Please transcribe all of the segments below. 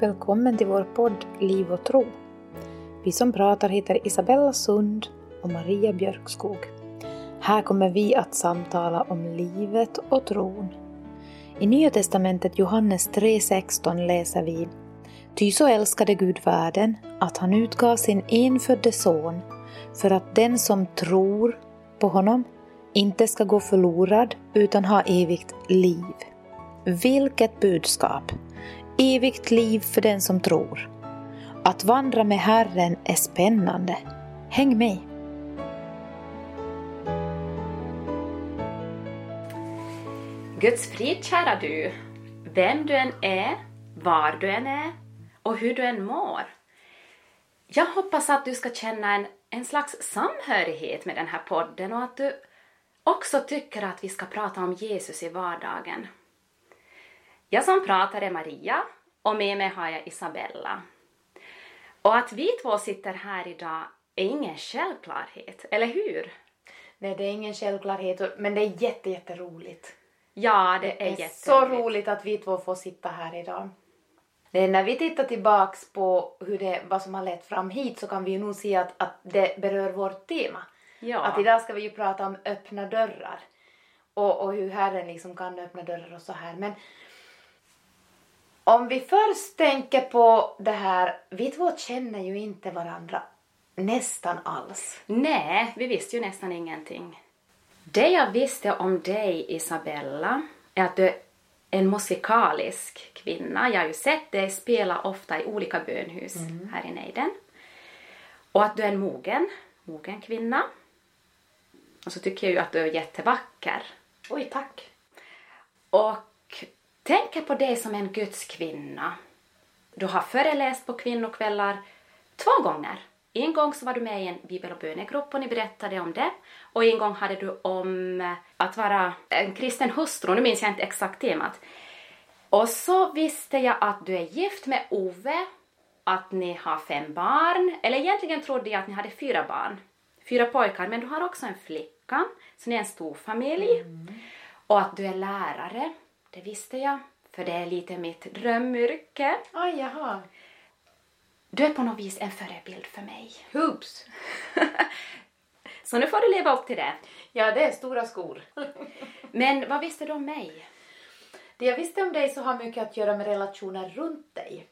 Välkommen till vår podd Liv och tro. Vi som pratar heter Isabella Sund och Maria Björkskog. Här kommer vi att samtala om livet och tron. I Nya testamentet Johannes 3.16 läser vi Ty så älskade Gud världen att han utgav sin enfödde son för att den som tror på honom inte ska gå förlorad utan ha evigt liv. Vilket budskap! Evigt liv för den som tror. Att vandra med Herren är spännande. Häng med! Guds frid kära du, vem du än är, var du än är och hur du än mår. Jag hoppas att du ska känna en, en slags samhörighet med den här podden och att du också tycker att vi ska prata om Jesus i vardagen. Jag som pratar är Maria och med mig har jag Isabella. Och att vi två sitter här idag är ingen självklarhet, eller hur? Nej, det är ingen självklarhet, men det är jätte, jätteroligt. Ja, det, Det är, är så jätteroligt. roligt att vi två får sitta här idag. När vi tittar tillbaks på hur det, vad som har lett fram hit så kan vi ju nog se att, att det berör vårt tema. Ja. Att idag ska vi ju prata om öppna dörrar. Och, och hur Herren liksom kan öppna dörrar och så här. Men om vi först tänker på det här, vi två känner ju inte varandra nästan alls. Nej, vi visste ju nästan ingenting. Det jag visste om dig, Isabella, är att du är en musikalisk kvinna. Jag har ju sett dig spela ofta i olika bönhus här i nejden. Och att du är en mogen, mogen kvinna. Och så tycker jag ju att du är jättevacker. Oj, tack. Och tänker på dig som en Guds kvinna. Du har föreläst på kvinnokvällar två gånger. En gång så var du med i en bibel och bönegrupp och ni berättade om det. Och en gång hade du om att vara en kristen hustru, nu minns jag inte exakt temat. Och så visste jag att du är gift med Ove, att ni har fem barn, eller egentligen trodde jag att ni hade fyra barn. Fyra pojkar, men du har också en flicka, så ni är en stor familj. Och att du är lärare, det visste jag, för det är lite mitt drömyrke. Oj, jaha. Du är på något vis en förebild för mig. Hoops. Så nu får du leva upp till det. Ja, det är stora skor. Men vad visste du om mig? Det jag visste om dig så har mycket att göra med relationer runt dig.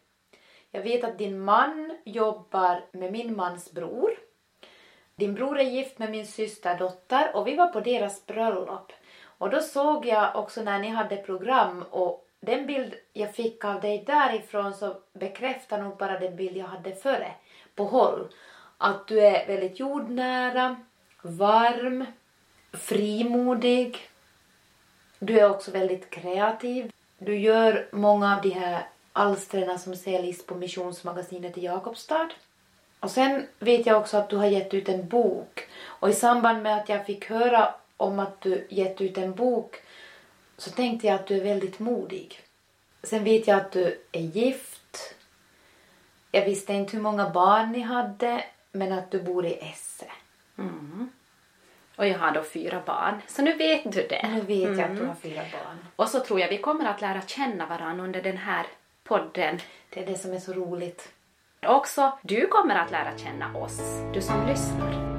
Jag vet att din man jobbar med min mans bror. Din bror är gift med min systerdotter och vi var på deras bröllop. Och då såg jag också när ni hade program och den bild jag fick av dig därifrån så bekräftar nog bara den bild jag hade före på håll. Att du är väldigt jordnära, varm, frimodig, du är också väldigt kreativ. Du gör många av de här alstren som säljs på Missionsmagasinet i Jakobstad. Och sen vet jag också att du har gett ut en bok. Och i samband med att jag fick höra om att du gett ut en bok så tänkte jag att du är väldigt modig. Sen vet jag att du är gift. Jag visste inte hur många barn ni hade, men att du bor i Esse. Och jag har då fyra barn, så nu vet du det. Nu vet jag att du har fyra barn. Och så tror jag vi kommer att lära känna varandra under den här podden. Det är det som är så roligt. Också du kommer att lära känna oss, du som lyssnar.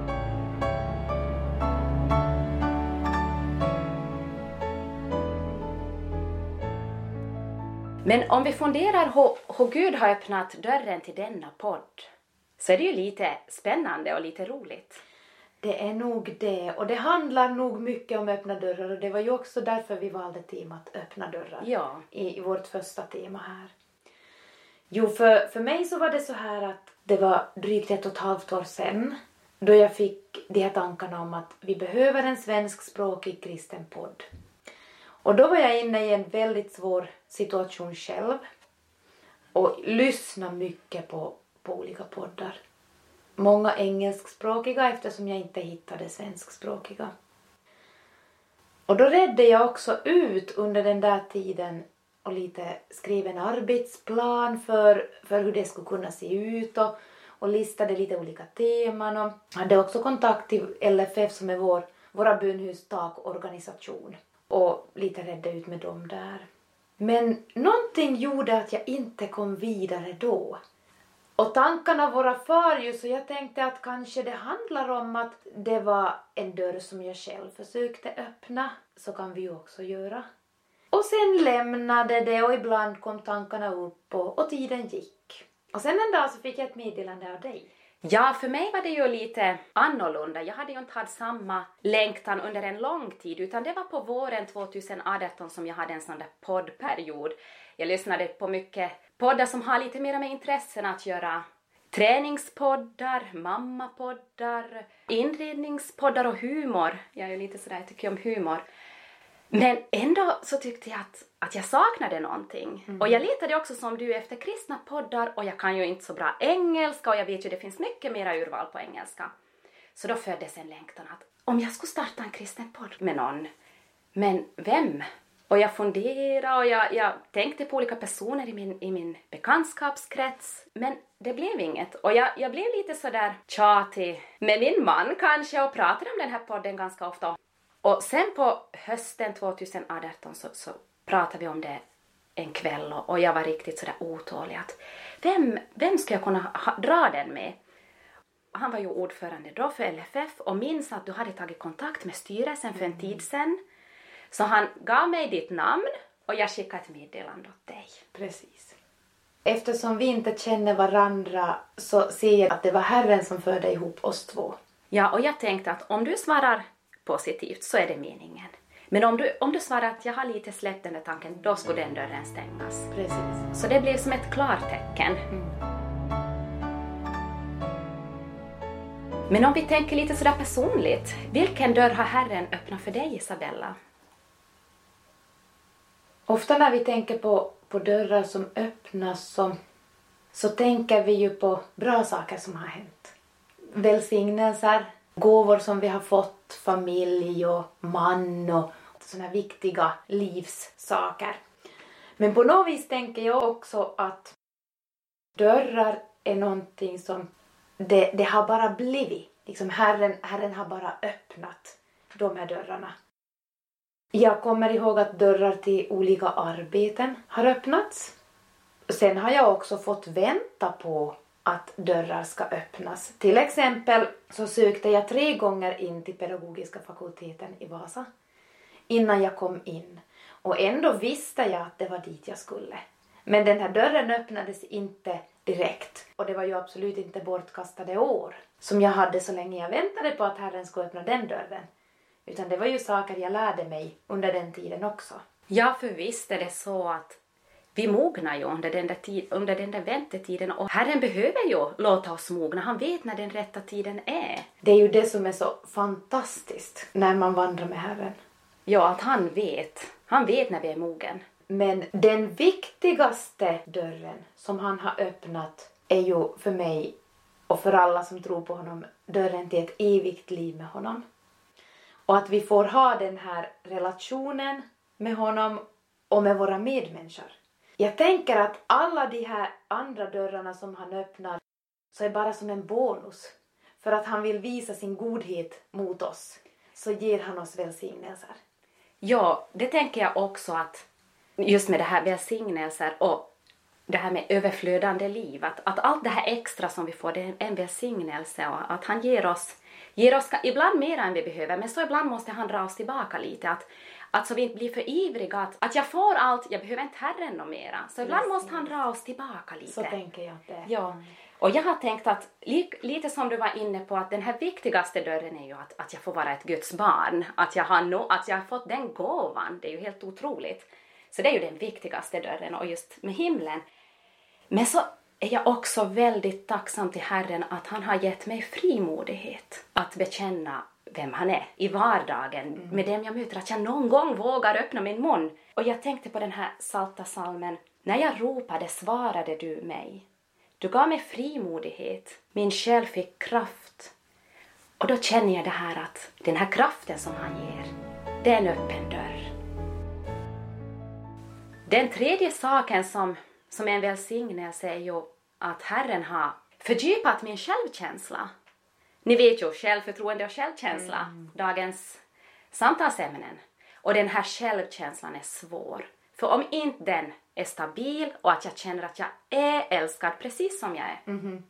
Men om vi funderar hur, hur Gud har öppnat dörren till denna podd så är det ju lite spännande och lite roligt. Det är nog det. Och det handlar nog mycket om öppna dörrar och det var ju också därför vi valde temat öppna dörrar Ja. i, i vårt första tema här. Jo, för, för mig så var det så här att det var drygt ett och ett halvt år sedan då jag fick de här tankarna om att vi behöver en svenskspråkig kristen podd. Och då var jag inne i en väldigt svår situation själv och lyssnade mycket på, på olika poddar. Många engelskspråkiga eftersom jag inte hittade svenskspråkiga. Och då redde jag också ut under den där tiden och lite skrev en arbetsplan för, för hur det skulle kunna se ut och, och listade lite olika teman och hade också kontakt till LFF som är vår, våra bönhus takorganisation och lite redde ut med dem där. Men någonting gjorde att jag inte kom vidare då. Och tankarna våra far ju så jag tänkte att kanske det handlar om att det var en dörr som jag själv försökte öppna. Så kan vi ju också göra. Och sen lämnade det och ibland kom tankarna upp och, och tiden gick. Och sen en dag så fick jag ett meddelande av dig. Ja, för mig var det ju lite annorlunda. Jag hade ju inte haft samma längtan under en lång tid, utan det var på våren 2018 som jag hade en sån där poddperiod. Jag lyssnade på mycket poddar som har lite mer med intressen att göra. Träningspoddar, mammapoddar, inredningspoddar och humor. Jag är ju lite sådär, jag tycker om humor. Men ändå så tyckte jag att, att jag saknade någonting. Mm. Och jag letade också som du efter kristna poddar och jag kan ju inte så bra engelska och jag vet ju det finns mycket mera urval på engelska. Så då föddes en längtan att om jag skulle starta en kristen podd med någon, men vem? Och jag funderade och jag, jag tänkte på olika personer i min, i min bekantskapskrets, men det blev inget. Och jag, jag blev lite sådär tjatig med min man kanske och pratade om den här podden ganska ofta. Och sen på hösten 2018 så, så pratade vi om det en kväll och, och jag var riktigt sådär otålig att vem, vem ska jag kunna ha, dra den med? Han var ju ordförande då för LFF och minns att du hade tagit kontakt med styrelsen för en mm. tid sedan. Så han gav mig ditt namn och jag skickade ett meddelande åt dig. Precis. Eftersom vi inte känner varandra så ser jag att det var Herren som förde ihop oss två. Ja, och jag tänkte att om du svarar positivt så är det meningen. Men om du, om du svarar att jag har lite släppt den där tanken, då skulle den dörren stängas. Precis. Så det blev som ett klartecken. Mm. Men om vi tänker lite sådär personligt, vilken dörr har Herren öppnat för dig Isabella? Ofta när vi tänker på, på dörrar som öppnas så, så tänker vi ju på bra saker som har hänt. Välsignelser, gåvor som vi har fått, familj och man och sådana viktiga livssaker. Men på något vis tänker jag också att dörrar är någonting som det, det har bara blivit. Liksom Herren, Herren har bara öppnat de här dörrarna. Jag kommer ihåg att dörrar till olika arbeten har öppnats. Sen har jag också fått vänta på att dörrar ska öppnas. Till exempel så sökte jag tre gånger in till pedagogiska fakulteten i Vasa innan jag kom in och ändå visste jag att det var dit jag skulle. Men den här dörren öppnades inte direkt och det var ju absolut inte bortkastade år som jag hade så länge jag väntade på att Herren skulle öppna den dörren. Utan det var ju saker jag lärde mig under den tiden också. Ja, för visst är det så att vi mognar ju under den, där tid, under den där väntetiden och Herren behöver ju låta oss mogna. Han vet när den rätta tiden är. Det är ju det som är så fantastiskt när man vandrar med Herren. Ja, att han vet. Han vet när vi är mogen. Men den viktigaste dörren som han har öppnat är ju för mig och för alla som tror på honom dörren till ett evigt liv med honom. Och att vi får ha den här relationen med honom och med våra medmänniskor. Jag tänker att alla de här andra dörrarna som han öppnar så är bara som en bonus. För att han vill visa sin godhet mot oss så ger han oss välsignelser. Ja, det tänker jag också att just med det här välsignelser och det här med överflödande liv, att, att allt det här extra som vi får det är en välsignelse och att han ger oss, ger oss ibland mer än vi behöver men så ibland måste han dra oss tillbaka lite. Att, att så vi inte blir för ivriga, att, att jag får allt, jag behöver inte Herren något mera. Så ibland måste han dra oss tillbaka lite. Så tänker jag det. Ja. Och jag har tänkt att, lite som du var inne på, att den här viktigaste dörren är ju att, att jag får vara ett Guds barn. Att jag, har no, att jag har fått den gåvan, det är ju helt otroligt. Så det är ju den viktigaste dörren och just med himlen. Men så är jag också väldigt tacksam till Herren att han har gett mig frimodighet att bekänna vem han är i vardagen mm. med dem jag möter, att jag någon gång vågar öppna min mun. Och jag tänkte på den här salta salmen. När jag ropade svarade du mig. Du gav mig frimodighet, min själ fick kraft. Och då känner jag det här att den här kraften som han ger, det är en öppen dörr. Den tredje saken som, som är en välsignelse är ju att Herren har fördjupat min självkänsla. Ni vet ju, självförtroende och självkänsla, mm. dagens samtalsämnen. Och den här självkänslan är svår. För om inte den är stabil och att jag känner att jag är älskad precis som jag är,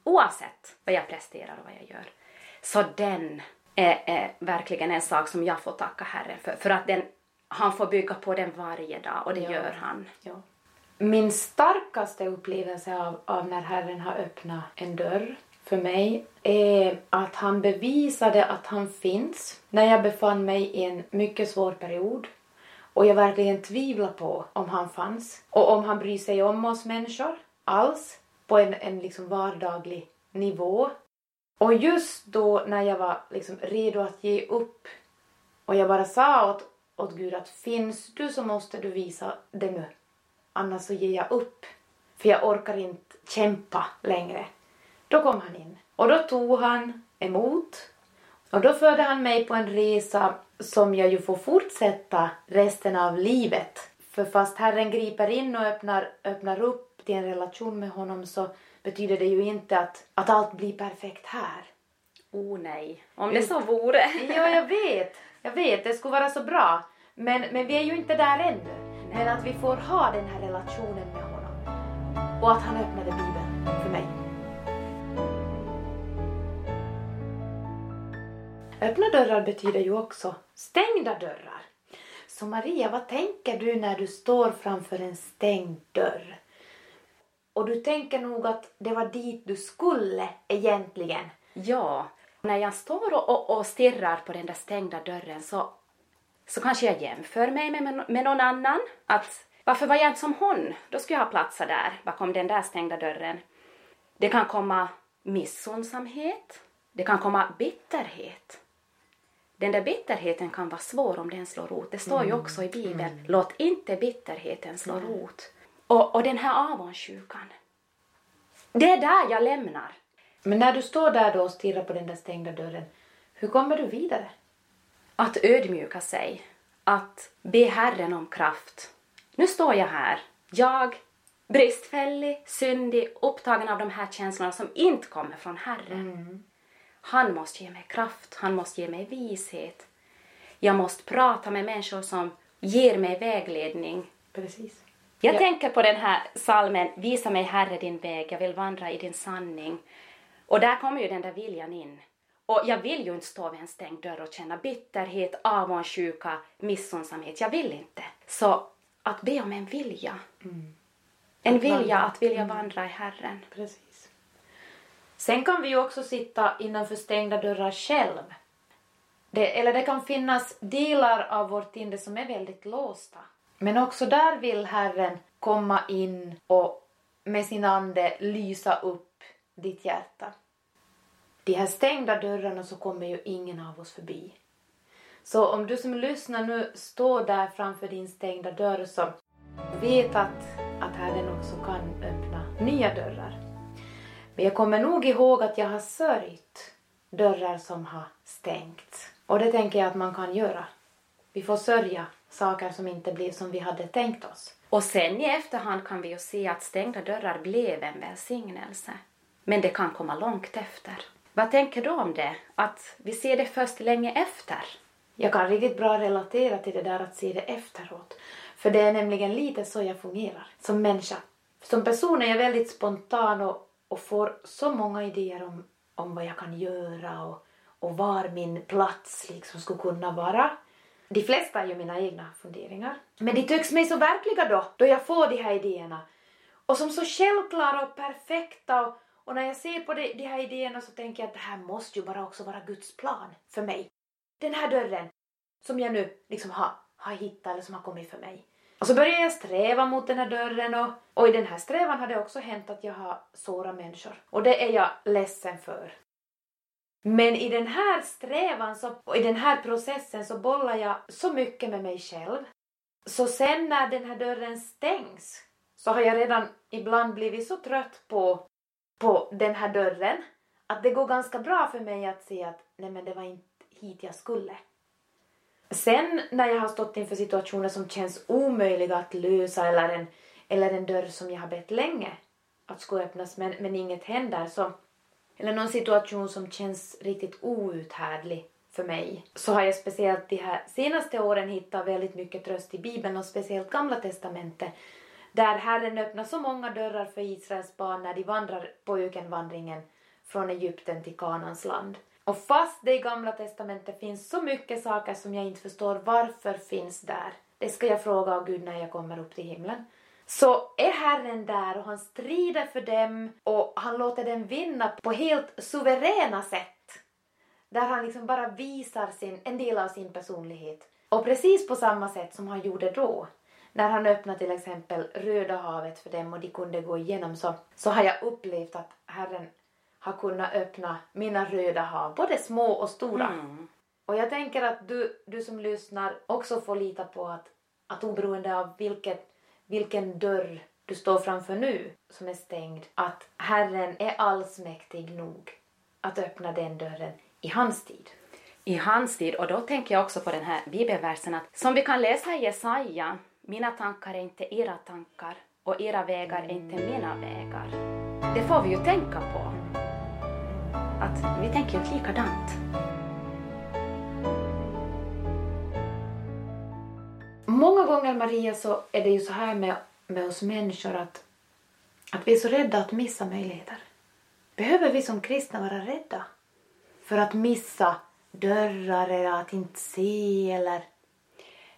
oavsett vad jag presterar och vad jag gör, så den är, är verkligen en sak som jag får tacka Herren för. För att den, han får bygga på den varje dag och det Ja. gör han. Ja. Min starkaste upplevelse av, av när Herren har öppnat en dörr för mig är att han bevisade att han finns när jag befann mig i en mycket svår period och jag verkligen tvivlade på om han fanns och om han bryr sig om oss människor alls på en, en liksom vardaglig nivå. Och just då när jag var liksom redo att ge upp och jag bara sa åt, åt Gud att finns du så måste du visa det nu. Annars så ger jag upp. För jag orkar inte kämpa längre. Då kom han in. Och då tog han emot. Och då förde han mig på en resa som jag ju får fortsätta resten av livet. För fast Herren griper in och öppnar, öppnar upp till en relation med honom så betyder det ju inte att, att allt blir perfekt här. Oh nej, om det så vore. Ja, jag vet. Jag vet, det skulle vara så bra. Men, men vi är ju inte där ännu. Men att vi får ha den här relationen med honom. Och att han öppnade Bibeln Öppna dörrar betyder ju också stängda dörrar. Så Maria, vad tänker du när du står framför en stängd dörr? Och du tänker nog att det var dit du skulle egentligen. Ja, när jag står och, och, och stirrar på den där stängda dörren så, så kanske jag jämför mig med, med någon annan. Att varför var jag inte som hon? Då skulle jag ha platsat där bakom den där stängda dörren. Det kan komma missunnsamhet. Det kan komma bitterhet. Den där bitterheten kan vara svår om den slår rot. Det står ju också i Bibeln, låt inte bitterheten slå rot. Och, och den här avundsjukan. Det är där jag lämnar. Men när du står där då och stirrar på den där stängda dörren, hur kommer du vidare? Att ödmjuka sig. Att be Herren om kraft. Nu står jag här. Jag, bristfällig, syndig, upptagen av de här känslorna som inte kommer från Herren. Han måste ge mig kraft. Han måste ge mig vishet. Jag måste prata med människor som ger mig vägledning. Precis. Jag Ja. tänker på den här salmen Visa mig Herre din väg, jag vill vandra i din sanning. Och där kommer ju den där viljan in. Och jag vill ju inte stå vid en stängd dörr och känna bitterhet, avundsjuka, missundsamhet. Jag vill inte. Så att be om en vilja. En Att vilja att vilja vandra i Herren. Precis. Sen kan vi ju också sitta innanför stängda dörrar själv. Det, eller det kan finnas delar av vårt inre som är väldigt låsta. Men också där vill Herren komma in och med sin ande lysa upp ditt hjärta. De här stängda dörrarna så kommer ju ingen av oss förbi. Så om du som lyssnar nu står där framför din stängda dörr så vet att, att Herren också kan öppna nya dörrar. Men jag kommer nog ihåg att jag har sörjt dörrar som har stängts. Och det tänker jag att man kan göra. Vi får sörja saker som inte blev som vi hade tänkt oss. Och sen i efterhand kan vi ju se att stängda dörrar blev en välsignelse. Men det kan komma långt efter. Vad tänker du om det? Att vi ser det först länge efter? Jag kan riktigt bra relatera till det där att se det efteråt. För det är nämligen lite så jag fungerar som människa. Som person är jag väldigt spontan och, och får så många idéer om, om vad jag kan göra och, och var min plats liksom skulle kunna vara. De flesta är ju mina egna funderingar. Men de tycks mig så verkliga då, då jag får de här idéerna. Och som så självklara och perfekta. Och, och när jag ser på de, de här idéerna så tänker jag att det här måste ju bara också vara Guds plan för mig. Den här dörren som jag nu liksom har, har hittat eller som har kommit för mig. Och så började jag sträva mot den här dörren och, och i den här strävan har det också hänt att jag har sårat människor. Och det är jag ledsen för. Men i den här strävan så, och i den här processen så bollar jag så mycket med mig själv. Så sen när den här dörren stängs så har jag redan ibland blivit så trött på, på den här dörren att det går ganska bra för mig att se att nej men det var inte hit jag skulle. Sen när jag har stått inför situationer som känns omöjliga att lösa eller en, eller en dörr som jag har bett länge att ska öppnas men, men inget händer så eller någon situation som känns riktigt outhärdlig för mig så har jag speciellt de här senaste åren hittat väldigt mycket tröst i Bibeln och speciellt Gamla Testamentet där Herren öppnar så många dörrar för Israels barn när de vandrar på ökenvandringen från Egypten till Kanans land. Och fast det i Gamla Testamentet finns så mycket saker som jag inte förstår varför finns där, det ska jag fråga av Gud när jag kommer upp till himlen, så är Herren där och han strider för dem och han låter dem vinna på helt suveräna sätt. Där han liksom bara visar sin, en del av sin personlighet. Och precis på samma sätt som han gjorde då, när han öppnade till exempel Röda havet för dem och de kunde gå igenom så, så har jag upplevt att Herren har kunnat öppna mina röda hav, både små och stora. Mm. Och jag tänker att du, du som lyssnar också får lita på att, att oberoende av vilket, vilken dörr du står framför nu som är stängd, att Herren är allsmäktig nog att öppna den dörren i hans tid. I hans tid, och då tänker jag också på den här bibelversen att som vi kan läsa i Jesaja, mina tankar är inte era tankar och era vägar är inte mina vägar. Det får vi ju tänka på. Att vi tänker inte likadant. Många gånger Maria så är det ju så här med, med oss människor att, att vi är så rädda att missa möjligheter. Behöver vi som kristna vara rädda för att missa dörrar eller att inte se eller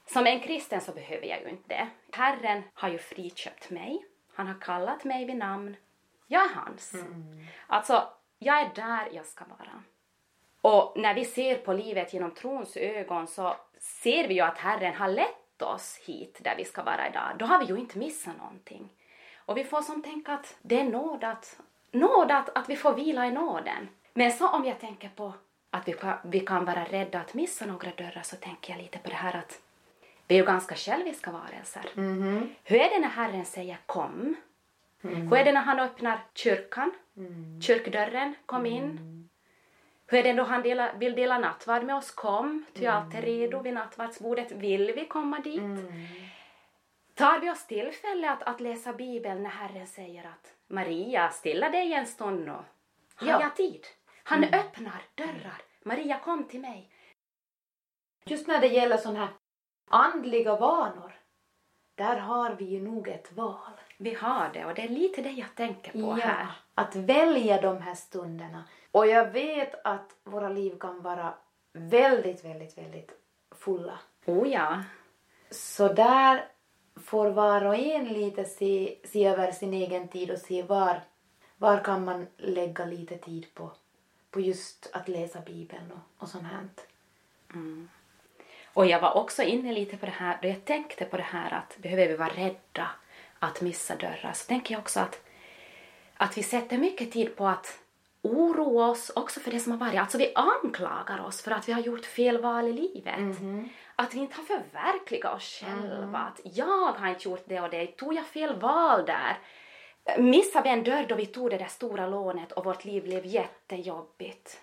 Som en kristen så behöver jag ju inte det. Herren har ju friköpt mig. Han har kallat mig vid namn. Jag är hans. Alltså, jag är där jag ska vara. Och när vi ser på livet genom trons ögon så ser vi ju att Herren har lett oss hit där vi ska vara idag. Då har vi ju inte missat någonting. Och vi får som tänka att det är nåd att, nåd att, att vi får vila i nåden. Men så om jag tänker på att vi vi kan vara rädda att missa några dörrar så tänker jag lite på det här att vi är ju ganska själviska varelser. Hur är det när Herren säger kom? Hur är det när han öppnar kyrkan? Kyrkdörren, kom in. Hur är det då han dela, vill dela nattvard med oss? Kom, ty allt är redo vid nattvardsbordet. Vill vi komma dit? Tar vi oss tillfälle att, att läsa Bibeln när Herren säger att Maria, stilla dig en stund nu. Har Ja. jag tid? Han öppnar dörrar. Maria, kom till mig. Just när det gäller sådana här andliga vanor, där har vi ju nog ett val. Vi har det och det är lite det jag tänker på här. Att välja de här stunderna. Och jag vet att våra liv kan vara väldigt, väldigt, väldigt fulla. Oh ja. Så där får var och en lite se, se över sin egen tid och se var, var kan man lägga lite tid på, på just att läsa Bibeln och, och sånt här. Och jag var också inne lite på det här, då jag tänkte på det här att behöver vi vara rädda att missa dörrar, så tänker jag också att, att vi sätter mycket tid på att oroa oss också för det som har varit. Alltså vi anklagar oss för att vi har gjort fel val i livet. Att vi inte har förverkligat oss själva. Att jag har inte gjort det och det. Tog jag fel val där? Missade vi en dörr då vi tog det där stora lånet och vårt liv blev jättejobbigt?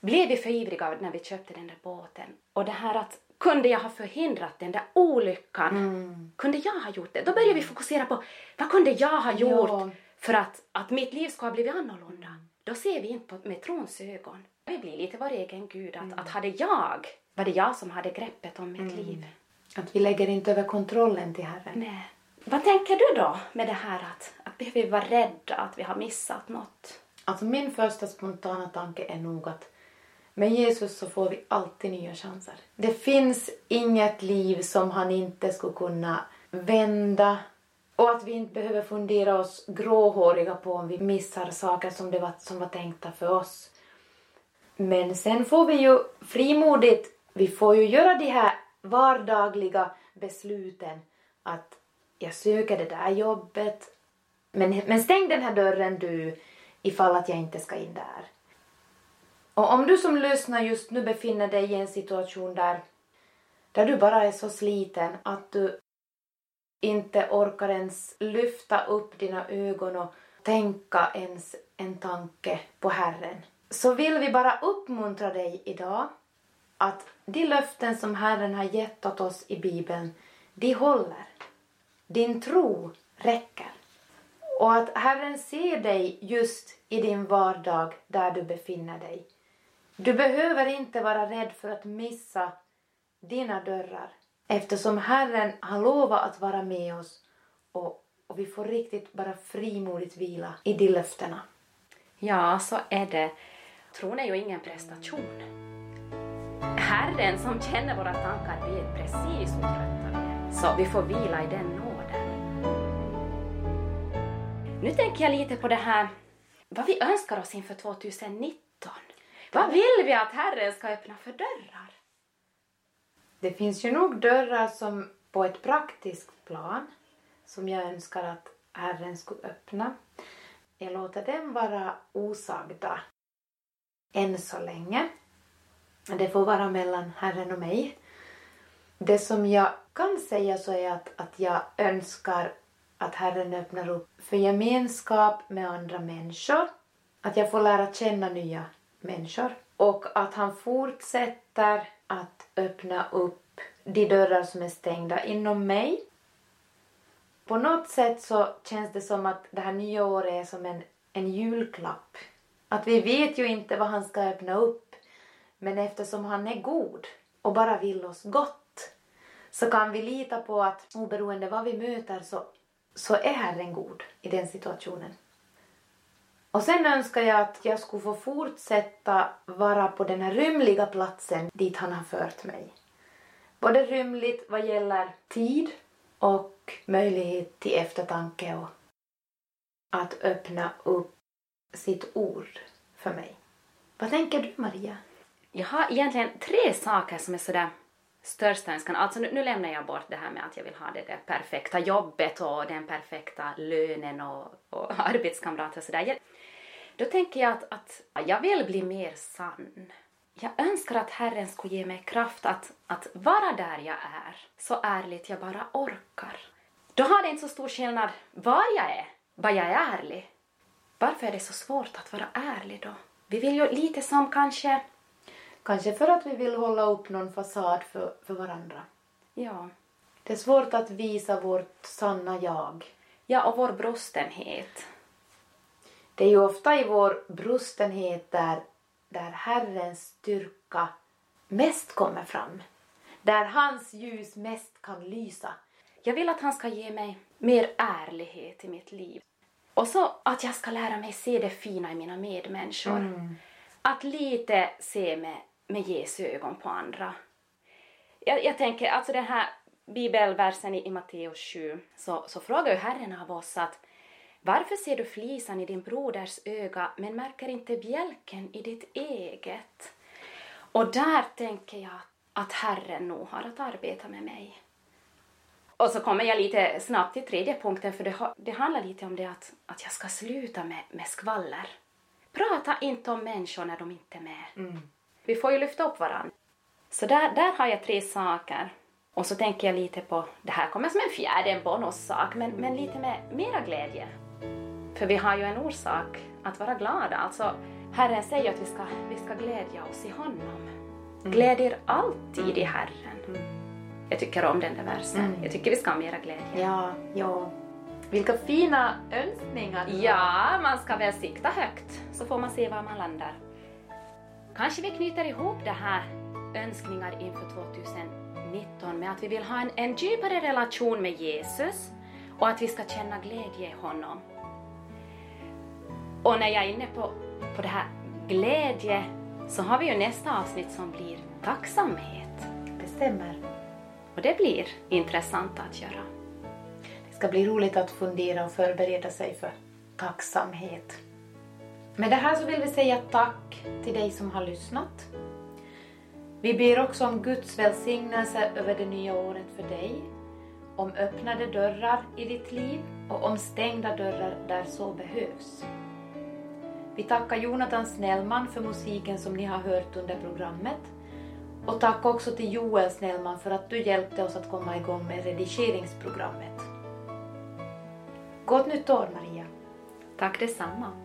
Blev vi för ivriga när vi köpte den där båten? Och det här att kunde jag ha förhindrat den där olyckan? Kunde jag ha gjort det? Då börjar vi fokusera på vad kunde jag ha gjort Ja. för att, att mitt liv ska ha blivit annorlunda? Då ser vi inte på, med trons ögon. Vi blir lite vår egen Gud. Att, att hade jag, var det jag som hade greppet om mitt liv? Att vi lägger inte över kontrollen till Herren. Nej. Vad tänker du då med det här att, att behöver vi vara rädda att vi har missat något? Alltså min första spontana tanke är nog att med Jesus så får vi alltid nya chanser. Det finns inget liv som han inte skulle kunna vända och att vi inte behöver fundera oss gråhåriga på om vi missar saker som, det var, som var tänkta för oss. Men sen får vi ju frimodigt, vi får ju göra de här vardagliga besluten att jag söker det där jobbet men, men stäng den här dörren du ifall att jag inte ska in där. Och om du som lyssnar just nu befinner dig i en situation där, där du bara är så sliten att du inte orkar ens lyfta upp dina ögon och tänka ens en tanke på Herren, så vill vi bara uppmuntra dig idag att de löften som Herren har gett åt oss i Bibeln, de håller. Din tro räcker. Och att Herren ser dig just i din vardag där du befinner dig. Du behöver inte vara rädd för att missa dina dörrar eftersom Herren har lovat att vara med oss och, och vi får riktigt bara frimodigt vila i de löftena. Ja, så är det. Tron är ju ingen prestation. Herren som känner våra tankar vet precis hur trötta vi är. Så vi får vila i den nåden. Nu tänker jag lite på det här vad vi önskar oss inför 2019. Vad vill vi att Herren ska öppna för dörrar? Det finns ju nog dörrar som på ett praktiskt plan som jag önskar att Herren skulle öppna. Jag låter dem vara osagda än så länge. Det får vara mellan Herren och mig. Det som jag kan säga så är att, att jag önskar att Herren öppnar upp för gemenskap med andra människor. Att jag får lära känna nya människor. Och att han fortsätter att öppna upp de dörrar som är stängda inom mig. På något sätt så känns det som att det här nya året är som en, en julklapp. Att vi vet ju inte vad han ska öppna upp. Men eftersom han är god och bara vill oss gott så kan vi lita på att oberoende vad vi möter så, så är Herren god i den situationen. Och sen önskar jag att jag skulle få fortsätta vara på den här rymliga platsen dit han har fört mig. Både rymligt vad gäller tid och möjlighet till eftertanke och att öppna upp sitt ord för mig. Vad tänker du Maria? Jag har egentligen tre saker som är sådär största önskan. Alltså nu, nu, lämnar jag bort det här med att jag vill ha det där perfekta jobbet och den perfekta lönen och, och arbetskamrater och sådär. Då tänker jag att, att jag vill bli mer sann. Jag önskar att Herren skulle ge mig kraft att, att vara där jag är, så ärligt jag bara orkar. Då har det inte så stor skillnad var jag är, bara jag är ärlig. Varför är det så svårt att vara ärlig då? Vi vill ju lite som kanske... Kanske för att vi vill hålla upp någon fasad för, för varandra. Ja. Det är svårt att visa vårt sanna jag. Ja, och vår brustenhet. Det är ju ofta i vår brustenhet där, där Herrens styrka mest kommer fram. Där hans ljus mest kan lysa. Jag vill att han ska ge mig mer ärlighet i mitt liv. Och så att jag ska lära mig se det fina i mina medmänniskor. Mm. Att lite se med, med Jesu ögon på andra. Jag, jag tänker, alltså den här bibelversen i, i Matteus 7, så, så frågar ju Herren av oss att varför ser du flisan i din broders öga men märker inte bjälken i ditt eget? Och där tänker jag att Herren nog har att arbeta med mig. Och så kommer jag lite snabbt till tredje punkten för det, det handlar lite om det att, att jag ska sluta med, med skvaller. Prata inte om människor när de inte är med. Mm. Vi får ju lyfta upp varandra. Så där, där har jag tre saker. Och så tänker jag lite på, det här kommer som en fjärde, en bonussak, men, men lite med mera glädje. För vi har ju en orsak att vara glada. Alltså, Herren säger att vi ska, vi ska glädja oss i honom. Mm. Gläd er alltid i Herren. Jag tycker om den där versen. Mm. Jag tycker vi ska ha mera glädje. Ja, ja. Vilka fina önskningar! Ja, man ska väl sikta högt så får man se var man landar. Kanske vi knyter ihop det här önskningar inför 2019 med att vi vill ha en, en djupare relation med Jesus och att vi ska känna glädje i honom. Och när jag är inne på, på det här glädje så har vi ju nästa avsnitt som blir tacksamhet. Det stämmer. Och det blir intressant att göra. Det ska bli roligt att fundera och förbereda sig för tacksamhet. Med det här så vill vi säga tack till dig som har lyssnat. Vi ber också om Guds välsignelse över det nya året för dig, om öppnade dörrar i ditt liv och om stängda dörrar där så behövs. Vi tackar Jonathan Snellman för musiken som ni har hört under programmet. Och tack också till Joel Snellman för att du hjälpte oss att komma igång med redigeringsprogrammet. Gott nytt år Maria! Tack detsamma!